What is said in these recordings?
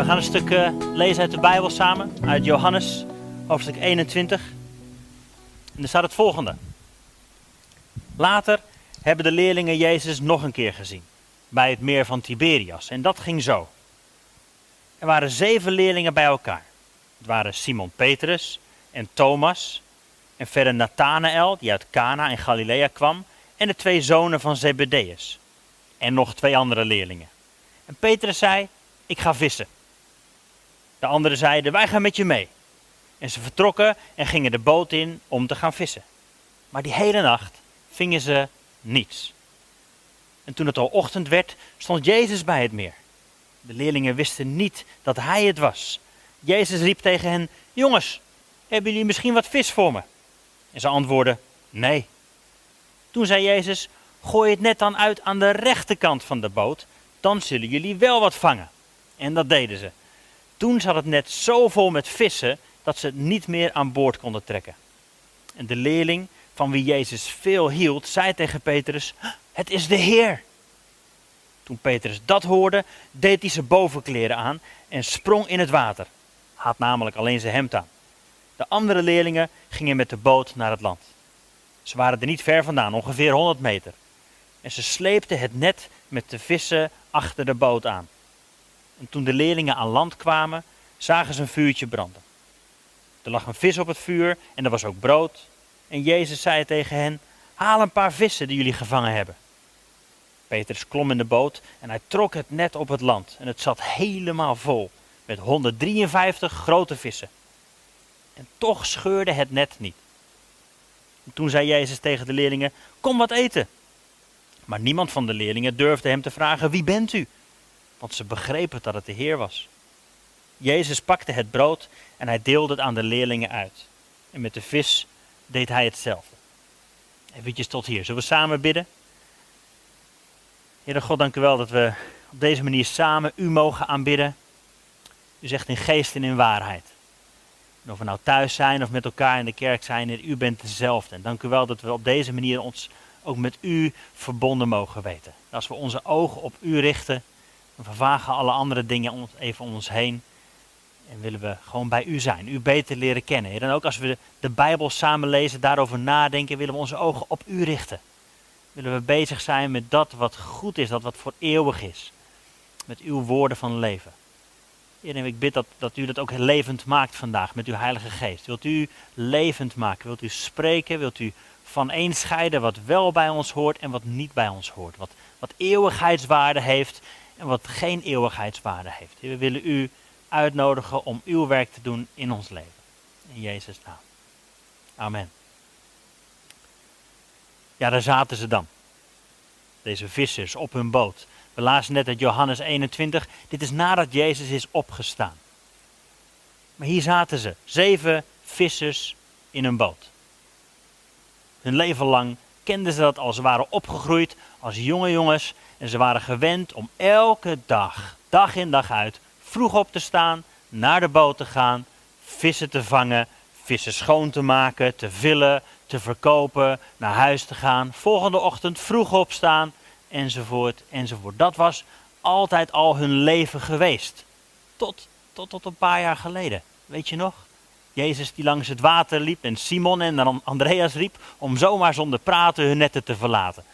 we gaan een stuk uh, lezen uit de Bijbel samen, uit Johannes, hoofdstuk 21. En er staat het volgende. Later hebben de leerlingen Jezus nog een keer gezien, bij het meer van Tiberias. En dat ging zo. Er waren zeven leerlingen bij elkaar. Het waren Simon Petrus en Thomas en verder Nathanael, die uit Cana in Galilea kwam, en de twee zonen van Zebedeus. En nog twee andere leerlingen. En Petrus zei, ik ga vissen. De anderen zeiden, wij gaan met je mee. En ze vertrokken en gingen de boot in om te gaan vissen. Maar die hele nacht vingen ze niets. En toen het al ochtend werd, stond Jezus bij het meer. De leerlingen wisten niet dat hij het was. Jezus riep tegen hen: Jongens, hebben jullie misschien wat vis voor me? En ze antwoordden: Nee. Toen zei Jezus: Gooi het net dan uit aan de rechterkant van de boot, dan zullen jullie wel wat vangen. En dat deden ze. Toen zat het net zo vol met vissen dat ze het niet meer aan boord konden trekken. En de leerling, van wie Jezus veel hield, zei tegen Petrus: Het is de Heer. Toen Petrus dat hoorde, deed hij zijn bovenkleren aan en sprong in het water. Had namelijk alleen zijn hemd aan. De andere leerlingen gingen met de boot naar het land. Ze waren er niet ver vandaan, ongeveer 100 meter. En ze sleepten het net met de vissen achter de boot aan. En toen de leerlingen aan land kwamen, zagen ze een vuurtje branden. Er lag een vis op het vuur en er was ook brood. En Jezus zei tegen hen: Haal een paar vissen die jullie gevangen hebben. Petrus klom in de boot en hij trok het net op het land. En het zat helemaal vol met 153 grote vissen. En toch scheurde het net niet. En toen zei Jezus tegen de leerlingen: Kom wat eten. Maar niemand van de leerlingen durfde hem te vragen: Wie bent u? Want ze begrepen dat het de Heer was. Jezus pakte het brood en hij deelde het aan de leerlingen uit. En met de vis deed hij hetzelfde. Even tot hier. Zullen we samen bidden? Heere God, dank u wel dat we op deze manier samen u mogen aanbidden. U zegt in geest en in waarheid. En of we nou thuis zijn of met elkaar in de kerk zijn, u bent dezelfde. En dank u wel dat we op deze manier ons ook met u verbonden mogen weten. Als we onze ogen op u richten, dan vervagen alle andere dingen even om ons heen. En willen we gewoon bij u zijn, u beter leren kennen. En ook als we de Bijbel samen lezen, daarover nadenken, willen we onze ogen op u richten. Willen we bezig zijn met dat wat goed is, dat wat voor eeuwig is. Met uw woorden van leven. Heer, ik bid dat, dat u dat ook levend maakt vandaag met uw Heilige Geest. Wilt u levend maken? Wilt u spreken? Wilt u van een scheiden wat wel bij ons hoort en wat niet bij ons hoort? Wat, wat eeuwigheidswaarde heeft en wat geen eeuwigheidswaarde heeft. we willen u uitnodigen om uw werk te doen in ons leven. In Jezus' naam. Amen. Ja, daar zaten ze dan. Deze vissers op hun boot. We lazen net uit Johannes 21. Dit is nadat Jezus is opgestaan. Maar hier zaten ze, zeven vissers in een boot. Hun leven lang kenden ze dat al. Ze waren opgegroeid als jonge jongens en ze waren gewend om elke dag, dag in dag uit, vroeg op te staan, naar de boot te gaan, vissen te vangen, vissen schoon te maken, te villen, te verkopen, naar huis te gaan, volgende ochtend vroeg opstaan, enzovoort, enzovoort. Dat was altijd al hun leven geweest. Tot, tot, tot een paar jaar geleden. Weet je nog? Jezus die langs het water liep en Simon en dan Andreas riep om zomaar zonder praten hun netten te verlaten.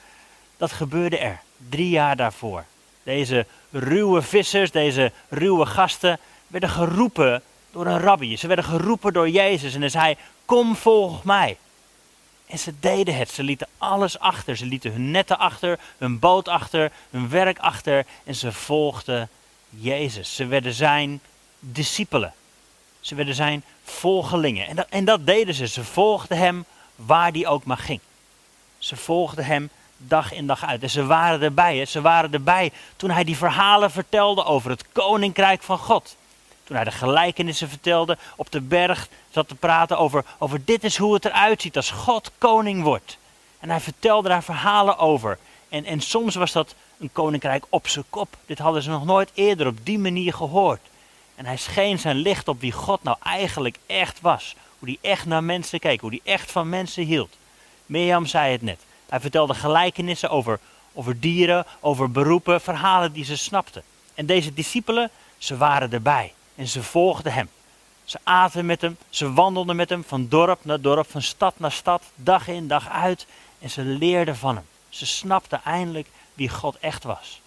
Dat gebeurde er drie jaar daarvoor. Deze ruwe vissers, deze ruwe gasten werden geroepen door een rabbi. Ze werden geroepen door Jezus en hij zei, kom volg mij. En ze deden het. Ze lieten alles achter. Ze lieten hun netten achter, hun boot achter, hun werk achter. En ze volgden Jezus. Ze werden zijn discipelen. Ze werden zijn volgelingen. En dat, en dat deden ze. Ze volgden hem waar hij ook maar ging. Ze volgden hem dag in dag uit. En ze waren erbij. Hè? Ze waren erbij toen hij die verhalen vertelde over het koninkrijk van God. Toen hij de gelijkenissen vertelde, op de berg zat te praten over, over dit is hoe het eruit ziet als God koning wordt. En hij vertelde daar verhalen over. En, en soms was dat een koninkrijk op zijn kop. Dit hadden ze nog nooit eerder op die manier gehoord. En hij scheen zijn licht op wie God nou eigenlijk echt was. Hoe hij echt naar mensen keek, hoe hij echt van mensen hield. Mirjam zei het net. Hij vertelde gelijkenissen over, over dieren, over beroepen, verhalen die ze snapten. En deze discipelen ze waren erbij en ze volgden hem. Ze aten met hem, ze wandelden met hem van dorp naar dorp, van stad naar stad, dag in, dag uit. En ze leerden van hem. Ze snapten eindelijk wie God echt was.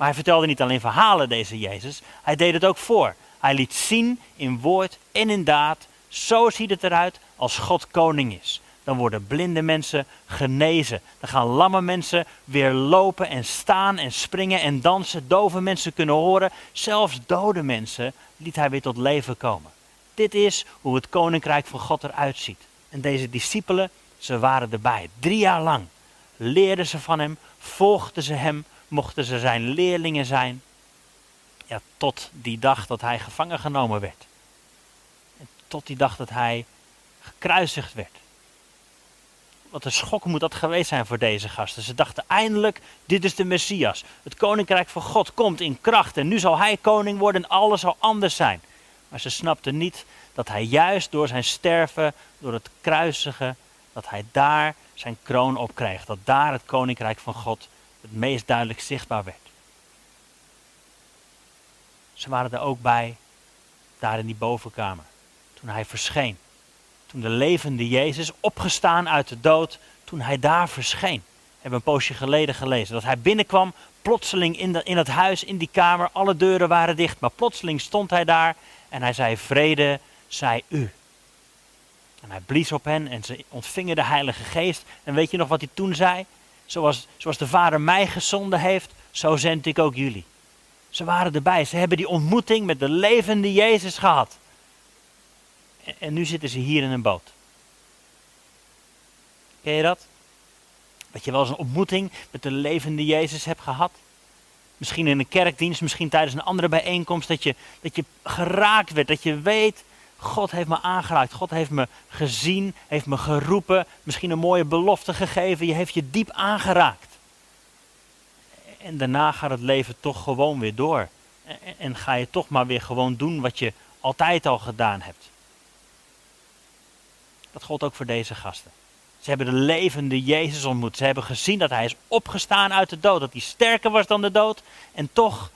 Maar hij vertelde niet alleen verhalen, deze Jezus. Hij deed het ook voor. Hij liet zien in woord en in daad. Zo ziet het eruit als God koning is. Dan worden blinde mensen genezen. Dan gaan lamme mensen weer lopen en staan en springen en dansen. Dove mensen kunnen horen. Zelfs dode mensen liet hij weer tot leven komen. Dit is hoe het koninkrijk van God eruit ziet. En deze discipelen, ze waren erbij. Drie jaar lang leerden ze van hem, volgden ze hem, mochten ze zijn leerlingen zijn. Ja, tot die dag dat hij gevangen genomen werd. Tot die dag dat hij gekruisigd werd. Wat een schok moet dat geweest zijn voor deze gasten. Ze dachten eindelijk, dit is de Messias. Het koninkrijk van God komt in kracht en nu zal hij koning worden en alles zal anders zijn. Maar ze snapten niet dat hij juist door zijn sterven, door het kruisigen, dat hij daar zijn kroon op kreeg. Dat daar het koninkrijk van God het meest duidelijk zichtbaar werd. Ze waren er ook bij, daar in die bovenkamer, toen hij verscheen. Toen de levende Jezus, opgestaan uit de dood, toen hij daar verscheen. We hebben een poosje geleden gelezen. Dat hij binnenkwam, plotseling in, in het huis, in die kamer. Alle deuren waren dicht, maar plotseling stond hij daar en hij zei: Vrede zij u. En hij blies op hen en ze ontvingen de Heilige Geest. En weet je nog wat hij toen zei? Zoals, zoals de Vader mij gezonden heeft, zo zend ik ook jullie. Ze waren erbij. Ze hebben die ontmoeting met de levende Jezus gehad. En, en nu zitten ze hier in een boot. Ken je dat? Dat je wel eens een ontmoeting met de levende Jezus hebt gehad? Misschien in een kerkdienst, misschien tijdens een andere bijeenkomst, dat je, dat je geraakt werd, dat je weet, God heeft me aangeraakt, God heeft me gezien, heeft me geroepen, misschien een mooie belofte gegeven, je heeft je diep aangeraakt. En daarna gaat het leven toch gewoon weer door. En, ga je toch maar weer gewoon doen wat je altijd al gedaan hebt. Dat gold ook voor deze gasten. Ze hebben de levende Jezus ontmoet. Ze hebben gezien dat hij is opgestaan uit de dood. Dat hij sterker was dan de dood. En toch,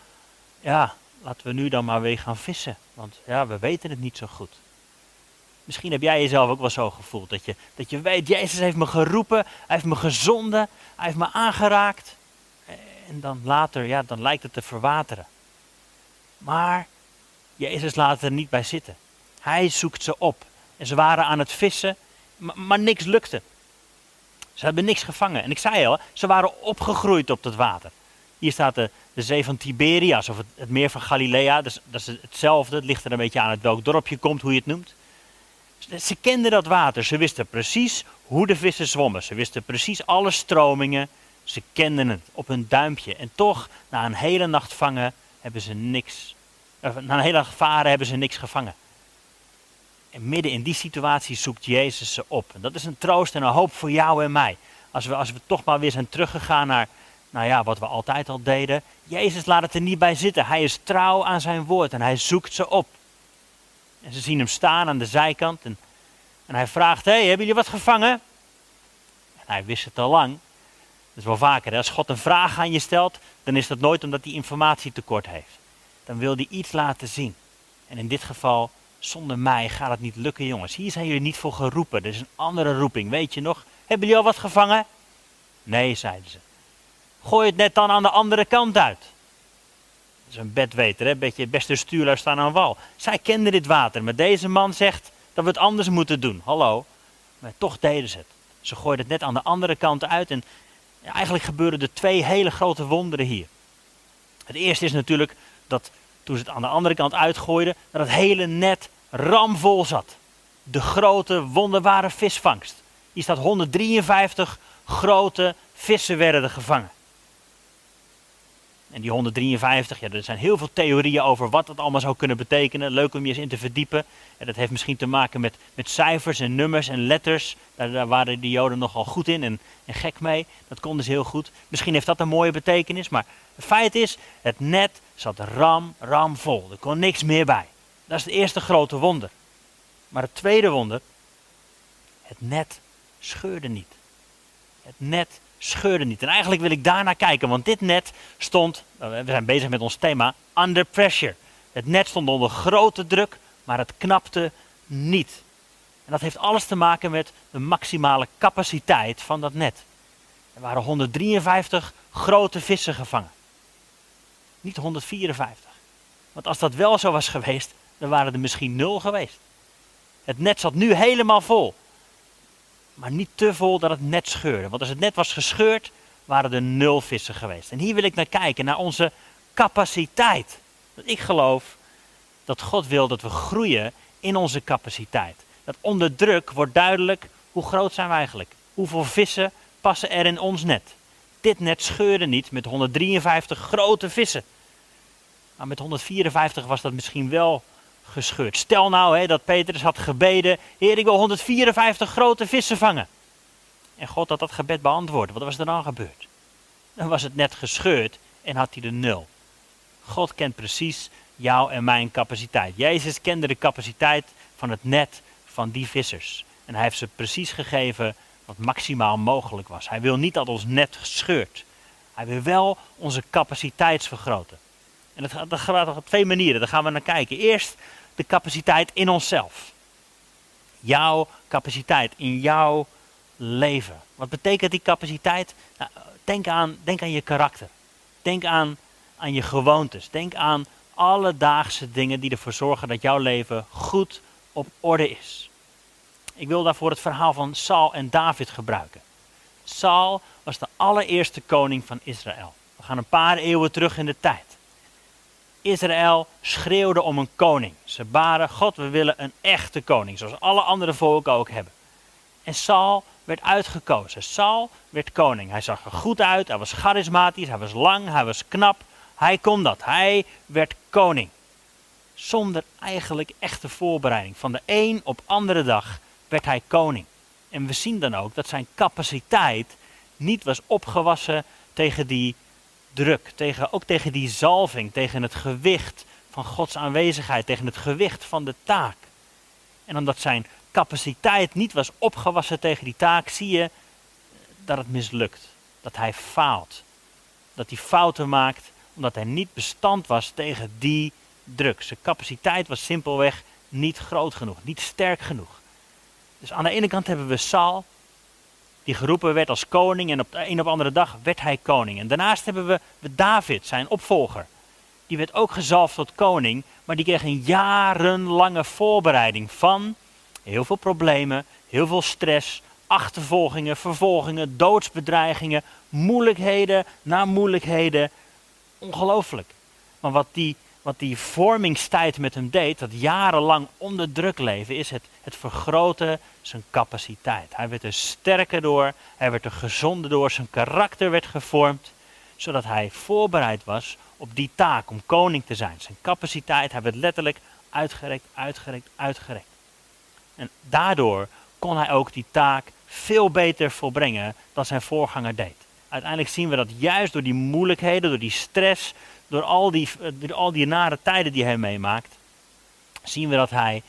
ja, laten we nu dan maar weer gaan vissen. Want ja, we weten het niet zo goed. Misschien heb jij jezelf ook wel zo gevoeld. Dat je, dat je weet, Jezus heeft me geroepen. Hij heeft me gezonden. Hij heeft me aangeraakt. En dan later, ja, dan lijkt het te verwateren. Maar Jezus laat er niet bij zitten. Hij zoekt ze op. En ze waren aan het vissen, maar, maar niks lukte. Ze hebben niks gevangen. En ik zei al, ze waren opgegroeid op het water. Hier staat de, zee van Tiberias, of het, meer van Galilea. Dus, dat is hetzelfde. Het ligt er een beetje aan het welk dorp je komt, hoe je het noemt. Ze kenden dat water. Ze wisten precies hoe de vissen zwommen. Ze wisten precies alle stromingen. Ze kenden het op hun duimpje. En toch, na een hele nacht vangen, hebben ze niks. na een hele nacht varen hebben ze niks gevangen. En midden in die situatie zoekt Jezus ze op. En dat is een troost en een hoop voor jou en mij. Als we, als we toch maar weer zijn teruggegaan naar nou ja, wat we altijd al deden. Jezus laat het er niet bij zitten. Hij is trouw aan zijn woord en hij zoekt ze op. En ze zien hem staan aan de zijkant en, en hij vraagt, hé, hey, hebben jullie wat gevangen? En hij wist het al lang. Dat is wel vaker, hè? als God een vraag aan je stelt, dan is dat nooit omdat hij informatie tekort heeft. Dan wil hij iets laten zien. En in dit geval zonder mij gaat het niet lukken, jongens. Hier zijn jullie niet voor geroepen. Er is een andere roeping, weet je nog? Hebben jullie al wat gevangen? Nee, zeiden ze. Gooi het net dan aan de andere kant uit. Dat is een bedweter, hè? Beetje beste stuurlui staan aan wal. Zij kenden dit water, maar deze man zegt dat we het anders moeten doen. Hallo. Maar toch deden ze het. Ze gooiden het net aan de andere kant uit en eigenlijk gebeurden er twee hele grote wonderen hier. Het eerste is natuurlijk dat toen ze het aan de andere kant uitgooiden, dat het hele net ramvol zat. De grote, wonderbare visvangst. Hier staat 153 grote vissen werden gevangen. En die 153, ja, er zijn heel veel theorieën over wat dat allemaal zou kunnen betekenen. Leuk om je eens in te verdiepen. En dat heeft misschien te maken met, met cijfers en nummers en letters. Daar, waren de Joden nogal goed in en, en gek mee. Dat konden ze heel goed. Misschien heeft dat een mooie betekenis. Maar het feit is, het net zat ram, ram vol. Er kon niks meer bij. Dat is het eerste grote wonder. Maar het tweede wonder, het net scheurde niet. Het net scheurde niet. En eigenlijk wil ik daarnaar kijken, want dit net stond, we zijn bezig met ons thema, under pressure. Het net stond onder grote druk, maar het knapte niet. En dat heeft alles te maken met de maximale capaciteit van dat net. Er waren 153 grote vissen gevangen. Niet 154. Want als dat wel zo was geweest, dan waren er misschien nul geweest. Het net zat nu helemaal vol. Maar niet te vol dat het net scheurde. Want als het net was gescheurd, waren er nul vissen geweest. En hier wil ik naar kijken, naar onze capaciteit. Ik geloof dat God wil dat we groeien in onze capaciteit. Dat onder druk wordt duidelijk hoe groot zijn we eigenlijk. Hoeveel vissen passen er in ons net. Dit net scheurde niet met 153 grote vissen. Maar met 154 was dat misschien wel gescheurd. Stel nou hè, dat Petrus had gebeden: Heer, ik wil 154 grote vissen vangen. En God had dat gebed beantwoord. Wat was er dan gebeurd? Dan was het net gescheurd en had hij de nul. God kent precies jouw en mijn capaciteit. Jezus kende de capaciteit van het net van die vissers. En hij heeft ze precies gegeven wat maximaal mogelijk was. Hij wil niet dat ons net scheurt. Hij wil wel onze capaciteit vergroten. En dat dat gaat op twee manieren. Daar gaan we naar kijken. Eerst de capaciteit in onszelf. Jouw capaciteit in jouw leven. Wat betekent die capaciteit? Nou, denk, aan, denk aan je karakter. Denk aan, aan je gewoontes. Denk aan alledaagse dingen die ervoor zorgen dat jouw leven goed op orde is. Ik wil daarvoor het verhaal van Saul en David gebruiken. Saul was de allereerste koning van Israël. We gaan een paar eeuwen terug in de tijd. Israël schreeuwde om een koning. Ze baren, God, we willen een echte koning, zoals alle andere volken ook hebben. En Saul werd uitgekozen. Saul werd koning. Hij zag er goed uit, hij was charismatisch, hij was lang, hij was knap. Hij kon dat. Hij werd koning. Zonder eigenlijk echte voorbereiding. Van de een op andere dag werd hij koning. En we zien dan ook dat zijn capaciteit niet was opgewassen tegen die druk, tegen, ook tegen die zalving, tegen het gewicht van Gods aanwezigheid, tegen het gewicht van de taak. En omdat zijn capaciteit niet was opgewassen tegen die taak, zie je dat het mislukt. Dat hij faalt. Dat hij fouten maakt omdat hij niet bestand was tegen die druk. Zijn capaciteit was simpelweg niet groot genoeg, niet sterk genoeg. Dus aan de ene kant hebben we Saul, die geroepen werd als koning en op de een op andere dag werd hij koning. En daarnaast hebben we David, zijn opvolger. Die werd ook gezalfd tot koning, maar die kreeg een jarenlange voorbereiding van heel veel problemen, heel veel stress, achtervolgingen, vervolgingen, doodsbedreigingen, moeilijkheden na moeilijkheden. Ongelooflijk. Maar wat die wat die vormingstijd met hem deed, dat jarenlang onder druk leven, is het, het vergroten zijn capaciteit. Hij werd er sterker door, hij werd er gezonder door, zijn karakter werd gevormd, zodat hij voorbereid was op die taak om koning te zijn. Zijn capaciteit, hij werd letterlijk uitgerekt, uitgerekt, uitgerekt. En daardoor kon hij ook die taak veel beter volbrengen dan zijn voorganger deed. Uiteindelijk zien we dat juist door die moeilijkheden, door die stress, door al die, eh, door al die nare tijden die hij meemaakt, zien we dat hij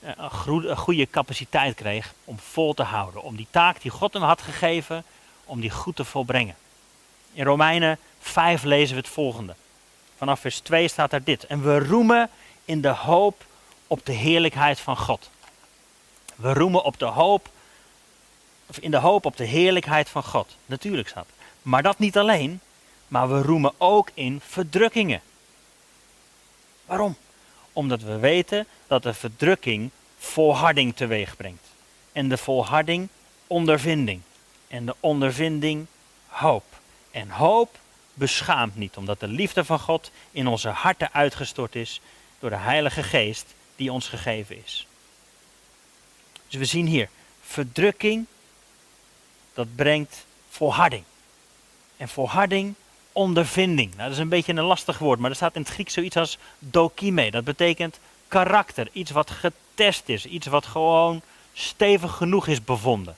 eh, een goede capaciteit kreeg om vol te houden. Om die taak die God hem had gegeven, om die goed te volbrengen. In Romeinen 5 lezen we het volgende. Vanaf vers 2 staat daar dit. En we roemen in de hoop op de heerlijkheid van God. We roemen op de hoop, of in de hoop op de heerlijkheid van God. Natuurlijk staat. Maar dat niet alleen, maar we roemen ook in verdrukkingen. Waarom? Omdat we weten dat de verdrukking volharding teweeg brengt. En de volharding ondervinding. En de ondervinding hoop. En hoop beschaamt niet, omdat de liefde van God in onze harten uitgestort is door de Heilige Geest die ons gegeven is. Dus we zien hier, verdrukking, dat brengt volharding. En volharding ondervinding. Nou, dat is een beetje een lastig woord, maar er staat in het Grieks zoiets als dokime. Dat betekent karakter, iets wat getest is, iets wat gewoon stevig genoeg is bevonden.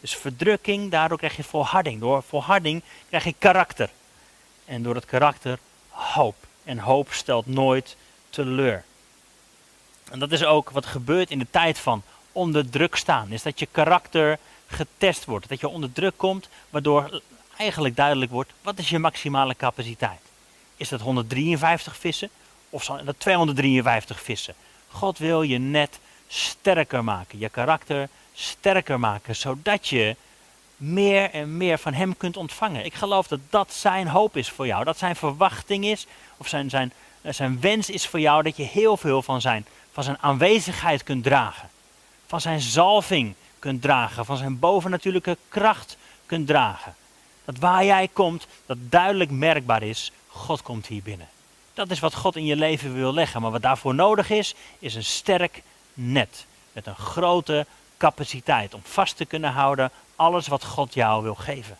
Dus verdrukking, daardoor krijg je volharding. Door volharding krijg je karakter. En door het karakter hoop. En hoop stelt nooit teleur. En dat is ook wat gebeurt in de tijd van onder druk staan. Is dat je karakter getest wordt. Dat je onder druk komt, waardoor eigenlijk duidelijk wordt, wat is je maximale capaciteit? Is dat 153 vissen Of zijn dat 253 vissen? God wil je net sterker maken, je karakter sterker maken, zodat je meer en meer van Hem kunt ontvangen. Ik geloof dat dat Zijn hoop is voor jou, dat Zijn verwachting is, of Zijn, zijn, zijn wens is voor jou, dat je heel veel van Zijn, van zijn aanwezigheid kunt dragen. Van Zijn zalving kunt dragen, van Zijn bovennatuurlijke kracht kunt dragen. Dat waar jij komt, dat duidelijk merkbaar is, God komt hier binnen. Dat is wat God in je leven wil leggen. Maar wat daarvoor nodig is, is een sterk net. Met een grote capaciteit om vast te kunnen houden alles wat God jou wil geven.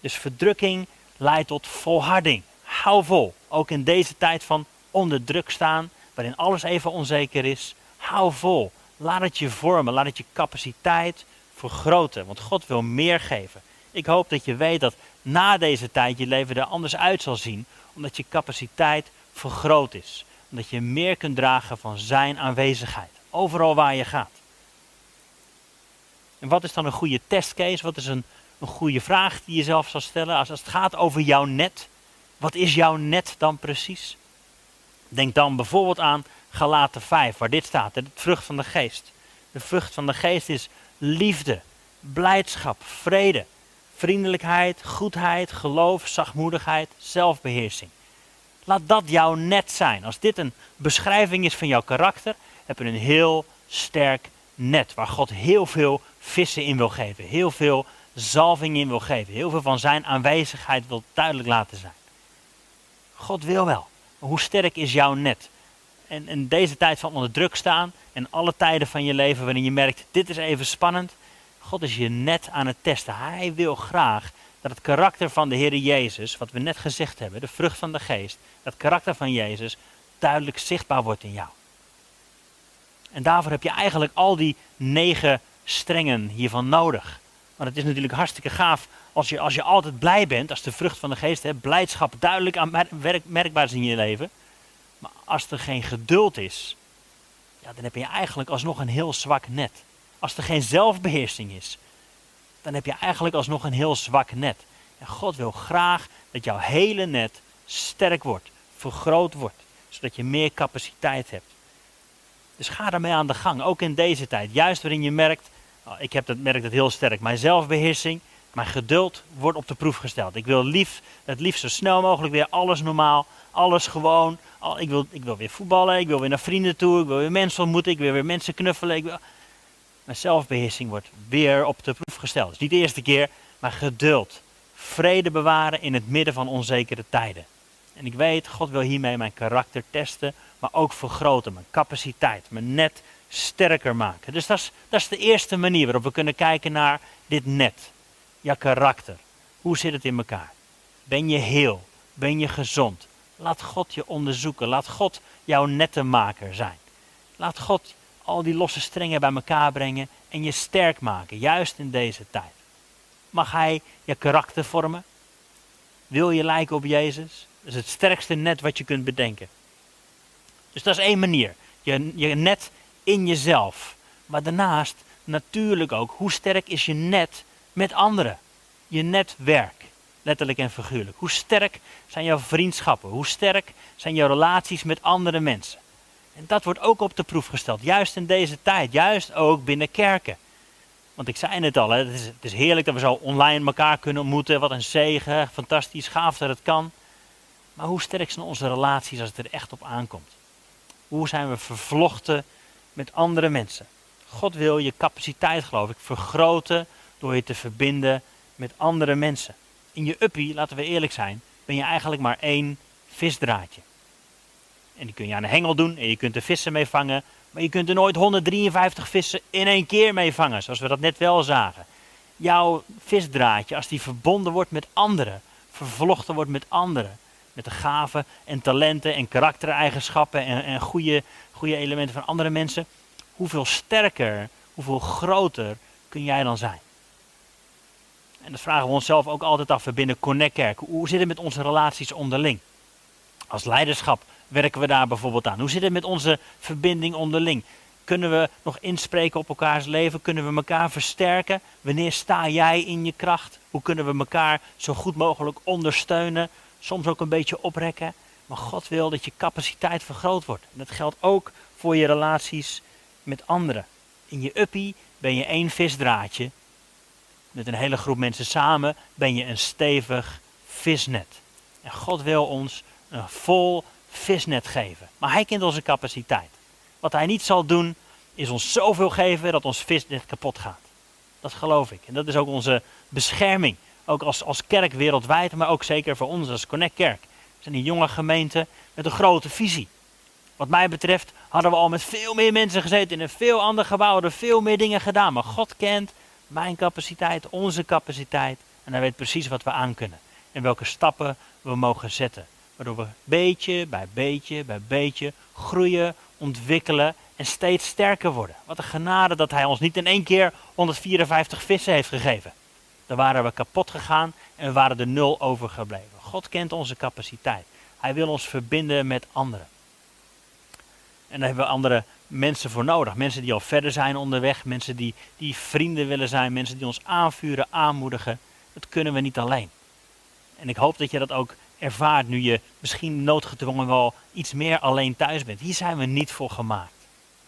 Dus verdrukking leidt tot volharding. Hou vol. Ook in deze tijd van onder druk staan, waarin alles even onzeker is. Hou vol. Laat het je vormen. Laat het je capaciteit vergroten. Want God wil meer geven. Ik hoop dat je weet dat na deze tijd je leven er anders uit zal zien, omdat je capaciteit vergroot is. Omdat je meer kunt dragen van Zijn aanwezigheid, overal waar je gaat. En wat is dan een goede testcase? Wat is een, een goede vraag die je zelf zal stellen als, als het gaat over jouw net? Wat is jouw net dan precies? Denk dan bijvoorbeeld aan Galaten 5, waar dit staat, de vrucht van de geest. De vrucht van de geest is liefde, blijdschap, vrede, vriendelijkheid, goedheid, geloof, zachtmoedigheid, zelfbeheersing. Laat dat jouw net zijn. Als dit een beschrijving is van jouw karakter, heb je een heel sterk net waar God heel veel vissen in wil geven, heel veel zalving in wil geven, heel veel van zijn aanwezigheid wil duidelijk laten zijn. God wil wel. Maar hoe sterk is jouw net? En in deze tijd van onder druk staan en alle tijden van je leven waarin je merkt, dit is even spannend, God is je net aan het testen. Hij wil graag dat het karakter van de Heer Jezus, wat we net gezegd hebben, de vrucht van de geest, dat karakter van Jezus duidelijk zichtbaar wordt in jou. En daarvoor heb je eigenlijk al die negen strengen hiervan nodig. Want het is natuurlijk hartstikke gaaf als je, als je altijd blij bent, als de vrucht van de geest, hè, blijdschap duidelijk aan merkbaar is in je leven. Maar als er geen geduld is, ja, dan heb je eigenlijk alsnog een heel zwak net. Als er geen zelfbeheersing is, dan heb je eigenlijk alsnog een heel zwak net. En God wil graag dat jouw hele net sterk wordt, vergroot wordt, zodat je meer capaciteit hebt. Dus ga daarmee aan de gang, ook in deze tijd. Juist waarin je merkt, oh, ik heb dat, merk dat heel sterk, mijn zelfbeheersing, mijn geduld wordt op de proef gesteld. Ik wil lief, het liefst zo snel mogelijk weer alles normaal, alles gewoon. Ik wil, ik wil weer voetballen, ik wil weer naar vrienden toe, ik wil weer mensen ontmoeten, ik wil weer mensen knuffelen. Ik wil, mijn zelfbeheersing wordt weer op de proef gesteld. Dus niet de eerste keer, maar geduld. Vrede bewaren in het midden van onzekere tijden. En ik weet, God wil hiermee mijn karakter testen, maar ook vergroten, mijn capaciteit, mijn net sterker maken. Dus dat is, dat is de eerste manier waarop we kunnen kijken naar dit net. Je karakter. Hoe zit het in elkaar? Ben je heel? Ben je gezond? Laat God je onderzoeken. Laat God jouw nettenmaker zijn. Laat God al die losse strengen bij elkaar brengen en je sterk maken, juist in deze tijd. Mag Hij je karakter vormen? Wil je lijken op Jezus? Dat is het sterkste net wat je kunt bedenken. Dus dat is één manier. Je, je net in jezelf. Maar daarnaast natuurlijk ook, hoe sterk is je net met anderen? Je netwerk, letterlijk en figuurlijk. Hoe sterk zijn jouw vriendschappen? Hoe sterk zijn jouw relaties met andere mensen? En dat wordt ook op de proef gesteld, juist in deze tijd, juist ook binnen kerken. Want ik zei het al, het, is, het is heerlijk dat we zo online elkaar kunnen ontmoeten. Wat een zegen, fantastisch, gaaf dat het kan. Maar hoe sterk zijn onze relaties als het er echt op aankomt? Hoe zijn we vervlochten met andere mensen? God wil je capaciteit, geloof ik, vergroten door je te verbinden met andere mensen. In je uppie, laten we eerlijk zijn, ben je eigenlijk maar één visdraadje. En die kun je aan de hengel doen en je kunt er vissen mee vangen. Maar je kunt er nooit 153 vissen in één keer mee vangen, zoals we dat net wel zagen. Jouw visdraadje, als die verbonden wordt met anderen, vervlochten wordt met anderen, met de gaven en talenten en karaktereigenschappen en, en goede, goede elementen van andere mensen, hoeveel sterker, hoeveel groter kun jij dan zijn? En dat vragen we onszelf ook altijd af binnen Connect Kerk. Hoe zit het met onze relaties onderling? Als leiderschap werken we daar bijvoorbeeld aan? Hoe zit het met onze verbinding onderling? Kunnen we nog inspreken op elkaars leven? Kunnen we elkaar versterken? Wanneer sta jij in je kracht? Hoe kunnen we elkaar zo goed mogelijk ondersteunen? Soms ook een beetje oprekken. Maar God wil dat je capaciteit vergroot wordt. En dat geldt ook voor je relaties met anderen. In je uppie ben je één visdraadje. Met een hele groep mensen samen ben je een stevig visnet. En God wil ons een vol visnet geven. Maar hij kent onze capaciteit. Wat hij niet zal doen, is ons zoveel geven dat ons visnet kapot gaat. Dat geloof ik. En dat is ook onze bescherming. Ook als, als kerk wereldwijd, maar ook zeker voor ons als Connect Kerk. We zijn een jonge gemeente met een grote visie. Wat mij betreft hadden we al met veel meer mensen gezeten in een veel ander gebouw, hadden veel meer dingen gedaan. Maar God kent mijn capaciteit, onze capaciteit. En hij weet precies wat we aan kunnen. En welke stappen we mogen zetten. Waardoor we beetje bij beetje bij beetje groeien, ontwikkelen en steeds sterker worden. Wat een genade dat hij ons niet in één keer 154 vissen heeft gegeven. Dan waren we kapot gegaan en we waren er nul overgebleven. God kent onze capaciteit. Hij wil ons verbinden met anderen. En daar hebben we andere mensen voor nodig. Mensen die al verder zijn onderweg. Mensen die, die vrienden willen zijn. Mensen die ons aanvuren, aanmoedigen. Dat kunnen we niet alleen. En ik hoop dat je dat ook ervaart nu je misschien noodgedwongen wel iets meer alleen thuis bent. Hier zijn we niet voor gemaakt.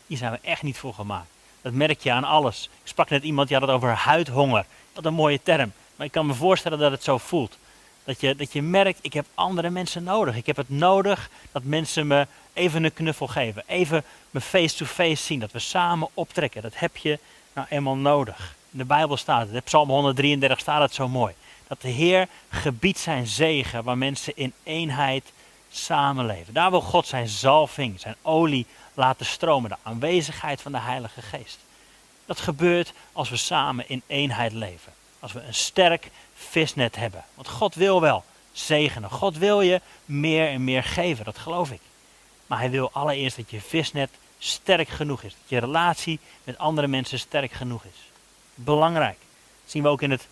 Hier zijn we echt niet voor gemaakt. Dat merk je aan alles. Ik sprak net iemand die had het over huidhonger. Wat een mooie term. Maar ik kan me voorstellen dat het zo voelt. Dat je, dat je merkt, ik heb andere mensen nodig. Ik heb het nodig dat mensen me even een knuffel geven. Even me face-to-face zien. Dat we samen optrekken. Dat heb je nou eenmaal nodig. In de Bijbel staat het. In Psalm 133 staat het zo mooi. Dat de Heer gebiedt zijn zegen waar mensen in eenheid samenleven. Daar wil God zijn zalving, zijn olie laten stromen. De aanwezigheid van de Heilige Geest. Dat gebeurt als we samen in eenheid leven. Als we een sterk visnet hebben. Want God wil wel zegenen. God wil je meer en meer geven. Dat geloof ik. Maar hij wil allereerst dat je visnet sterk genoeg is. Dat je relatie met andere mensen sterk genoeg is. Belangrijk. Dat zien we ook in het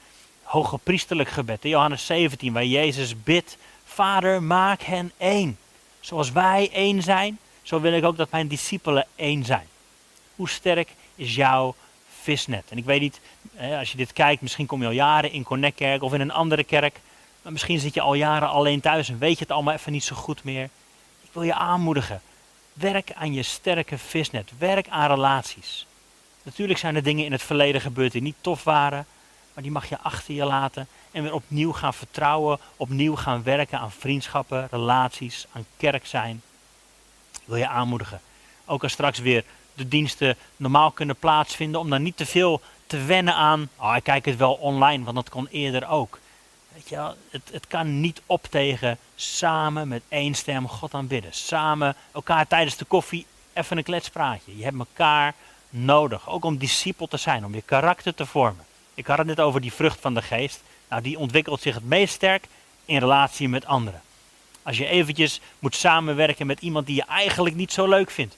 hoge priesterlijk gebed. In Johannes 17, waar Jezus bidt. Vader, maak hen één. Zoals wij één zijn, zo wil ik ook dat mijn discipelen één zijn. Hoe sterk is jouw visnet? En ik weet niet, als je dit kijkt, misschien kom je al jaren in Connect Kerk of in een andere kerk. Maar misschien zit je al jaren alleen thuis en weet je het allemaal even niet zo goed meer. Ik wil je aanmoedigen. Werk aan je sterke visnet. Werk aan relaties. Natuurlijk zijn er dingen in het verleden gebeurd die niet tof waren. Maar die mag je achter je laten en weer opnieuw gaan vertrouwen. Opnieuw gaan werken aan vriendschappen, relaties, aan kerk zijn. Wil je aanmoedigen. Ook als straks weer de diensten normaal kunnen plaatsvinden. Om dan niet te veel te wennen aan. Oh, ik kijk het wel online, want dat kon eerder ook. Weet je het, het kan niet op tegen samen met één stem God aanbidden. Samen elkaar tijdens de koffie even een kletspraatje. Je hebt elkaar nodig. Ook om discipel te zijn, om je karakter te vormen. Ik had het net over die vrucht van de geest. Nou, die ontwikkelt zich het meest sterk in relatie met anderen. Als je eventjes moet samenwerken met iemand die je eigenlijk niet zo leuk vindt,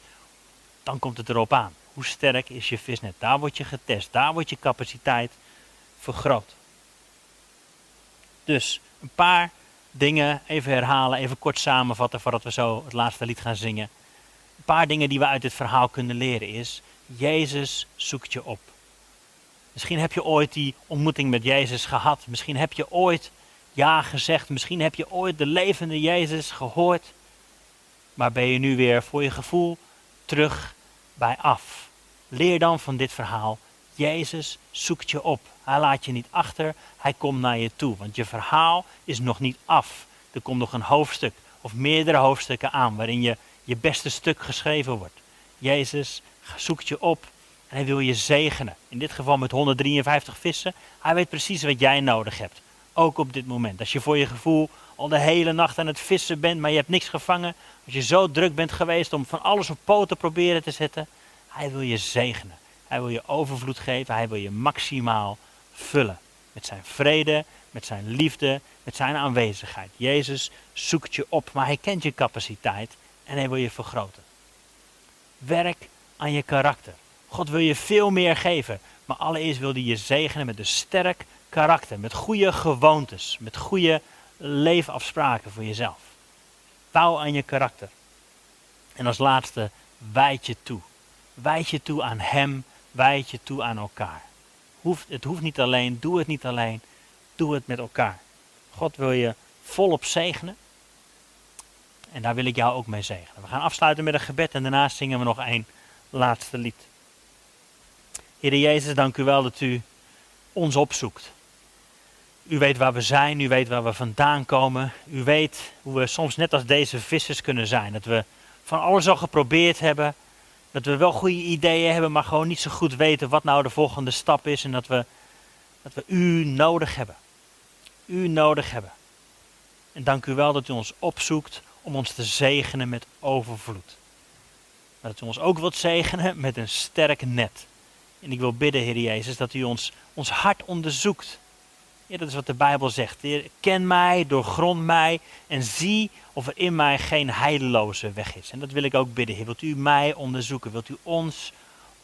dan komt het erop aan. Hoe sterk is je visnet? Daar word je getest, daar wordt je capaciteit vergroot. Dus een paar dingen even herhalen, even kort samenvatten voordat we zo het laatste lied gaan zingen. Een paar dingen die we uit dit verhaal kunnen leren is, Jezus zoekt je op. Misschien heb je ooit die ontmoeting met Jezus gehad. Misschien heb je ooit ja gezegd. Misschien heb je ooit de levende Jezus gehoord. Maar ben je nu weer voor je gevoel terug bij af. Leer dan van dit verhaal. Jezus zoekt je op. Hij laat je niet achter, hij komt naar je toe. Want je verhaal is nog niet af. Er komt nog een hoofdstuk of meerdere hoofdstukken aan waarin je je beste stuk geschreven wordt. Jezus zoekt je op en hij wil je zegenen. In dit geval met 153 vissen. Hij weet precies wat jij nodig hebt. Ook op dit moment. Als je voor je gevoel al de hele nacht aan het vissen bent, maar je hebt niks gevangen. Als je zo druk bent geweest om van alles op poten proberen te zetten. Hij wil je zegenen. Hij wil je overvloed geven. Hij wil je maximaal vullen. Met zijn vrede, met zijn liefde, met zijn aanwezigheid. Jezus zoekt je op, maar hij kent je capaciteit en hij wil je vergroten. Werk aan je karakter. God wil je veel meer geven. Maar allereerst wil hij je zegenen met een sterk karakter. Met goede gewoontes. Met goede leefafspraken voor jezelf. Bouw aan je karakter. En als laatste, wijd je toe. Wijd je toe aan hem. Wijd je toe aan elkaar. Hoeft, het hoeft niet alleen. Doe het niet alleen. Doe het met elkaar. God wil je volop zegenen. En daar wil ik jou ook mee zegenen. We gaan afsluiten met een gebed en daarna zingen we nog één laatste lied. Heer Jezus, dank u wel dat u ons opzoekt. U weet waar we zijn, u weet waar we vandaan komen. U weet hoe we soms net als deze vissers kunnen zijn. Dat we van alles al geprobeerd hebben. Dat we wel goede ideeën hebben, maar gewoon niet zo goed weten wat nou de volgende stap is. En dat we, dat we u nodig hebben. U nodig hebben. En dank u wel dat u ons opzoekt om ons te zegenen met overvloed. Maar dat u ons ook wilt zegenen met een sterk net. En ik wil bidden, Heer Jezus, dat u ons, ons hart onderzoekt. Ja, dat is wat de Bijbel zegt. Heer, ken mij, doorgrond mij en zie of er in mij geen heideloze weg is. En dat wil ik ook bidden, Heer. Wilt u mij onderzoeken? Wilt u ons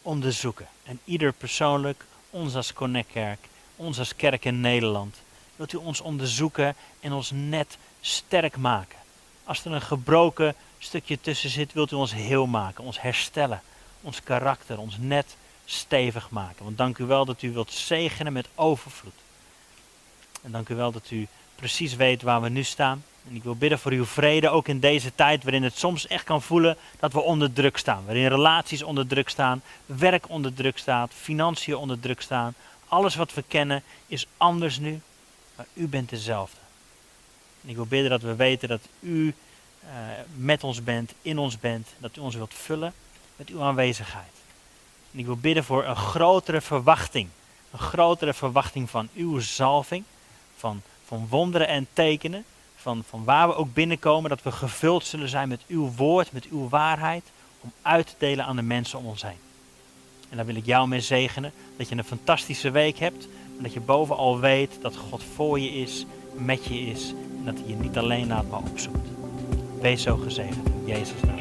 onderzoeken? En ieder persoonlijk, ons als Connectkerk, ons als kerk in Nederland. Wilt u ons onderzoeken en ons net sterk maken? Als er een gebroken stukje tussen zit, wilt u ons heel maken, ons herstellen, ons karakter, ons net stevig maken. Want dank u wel dat u wilt zegenen met overvloed. En dank u wel dat u precies weet waar we nu staan. En ik wil bidden voor uw vrede, ook in deze tijd waarin het soms echt kan voelen dat we onder druk staan. Waarin relaties onder druk staan, werk onder druk staat, financiën onder druk staan. Alles wat we kennen is anders nu, maar u bent dezelfde. En ik wil bidden dat we weten dat u uh, met ons bent, in ons bent, dat u ons wilt vullen met uw aanwezigheid. En ik wil bidden voor een grotere verwachting. Een grotere verwachting van uw zalving, van, van wonderen en tekenen, van, van waar we ook binnenkomen, dat we gevuld zullen zijn met uw woord, met uw waarheid, om uit te delen aan de mensen om ons heen. En daar wil ik jou mee zegenen, dat je een fantastische week hebt, en dat je bovenal weet dat God voor je is, met je is, en dat hij je niet alleen laat, maar opzoekt. Wees zo gezegend in Jezus' naam.